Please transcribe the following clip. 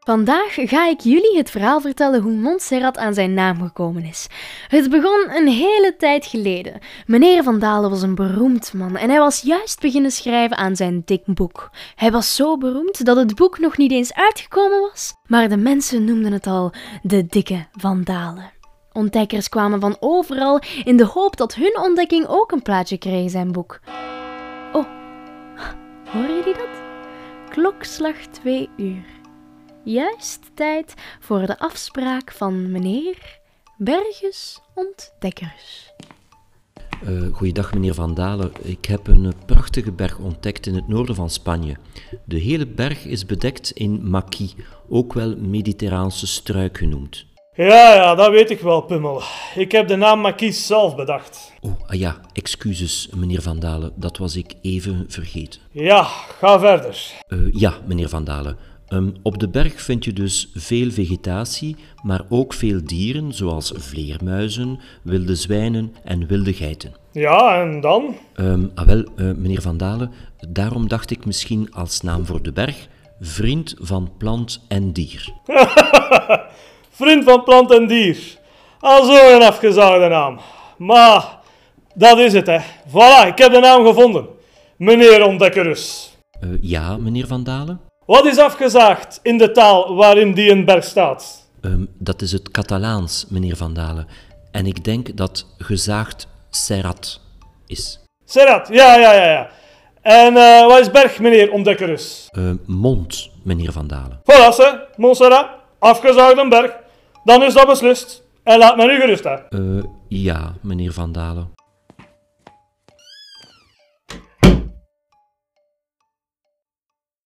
Vandaag ga ik jullie het verhaal vertellen hoe Montserrat aan zijn naam gekomen is. Het begon een hele tijd geleden. Meneer Van Dalen was een beroemd man en hij was juist beginnen schrijven aan zijn dik boek. Hij was zo beroemd dat het boek nog niet eens uitgekomen was, maar de mensen noemden het al de dikke Van Dalen. Ontdekkers kwamen van overal in de hoop dat hun ontdekking ook een plaatje kreeg in zijn boek. Oh, hoor jullie dat? Klokslag twee uur. Juist tijd voor de afspraak van meneer Bergus Ontdekkers. Uh, goeiedag meneer Van Dalen. Ik heb een eh, prachtige berg ontdekt in het noorden van Spanje. De hele berg is bedekt in maki, ook wel mediterraanse struik genoemd. Ja, ja, dat weet ik wel, Pummel. Ik heb de naam Maquis zelf bedacht. Oh, ah ja, excuses, meneer Van Dalen, dat was ik even vergeten. Ja, ga verder. Uh, ja, meneer Van Dalen. Um, op de berg vind je dus veel vegetatie, maar ook veel dieren, zoals vleermuizen, wilde zwijnen en wilde geiten. Ja, en dan? Um, ah wel, uh, meneer Van Dalen, daarom dacht ik misschien als naam voor de berg vriend van plant en dier. vriend van plant en dier. Al zo een afgezaagde naam. Maar dat is het, hè. Voilà, ik heb de naam gevonden. Meneer Ontdekkerus. Uh, ja, meneer Van Dalen? Wat is afgezaagd in de taal waarin die een berg staat? Um, dat is het Catalaans, meneer Van Dalen. En ik denk dat gezaagd Serrat is. Serrat, ja, ja, ja. ja. En uh, wat is berg, meneer Ontdekkerus? Uh, mond, meneer Van Dalen. Voilà, ze, Montserrat. Afgezaagd een berg. Dan is dat beslist. En laat me nu gerust, hè. Uh, ja, meneer Van Dalen.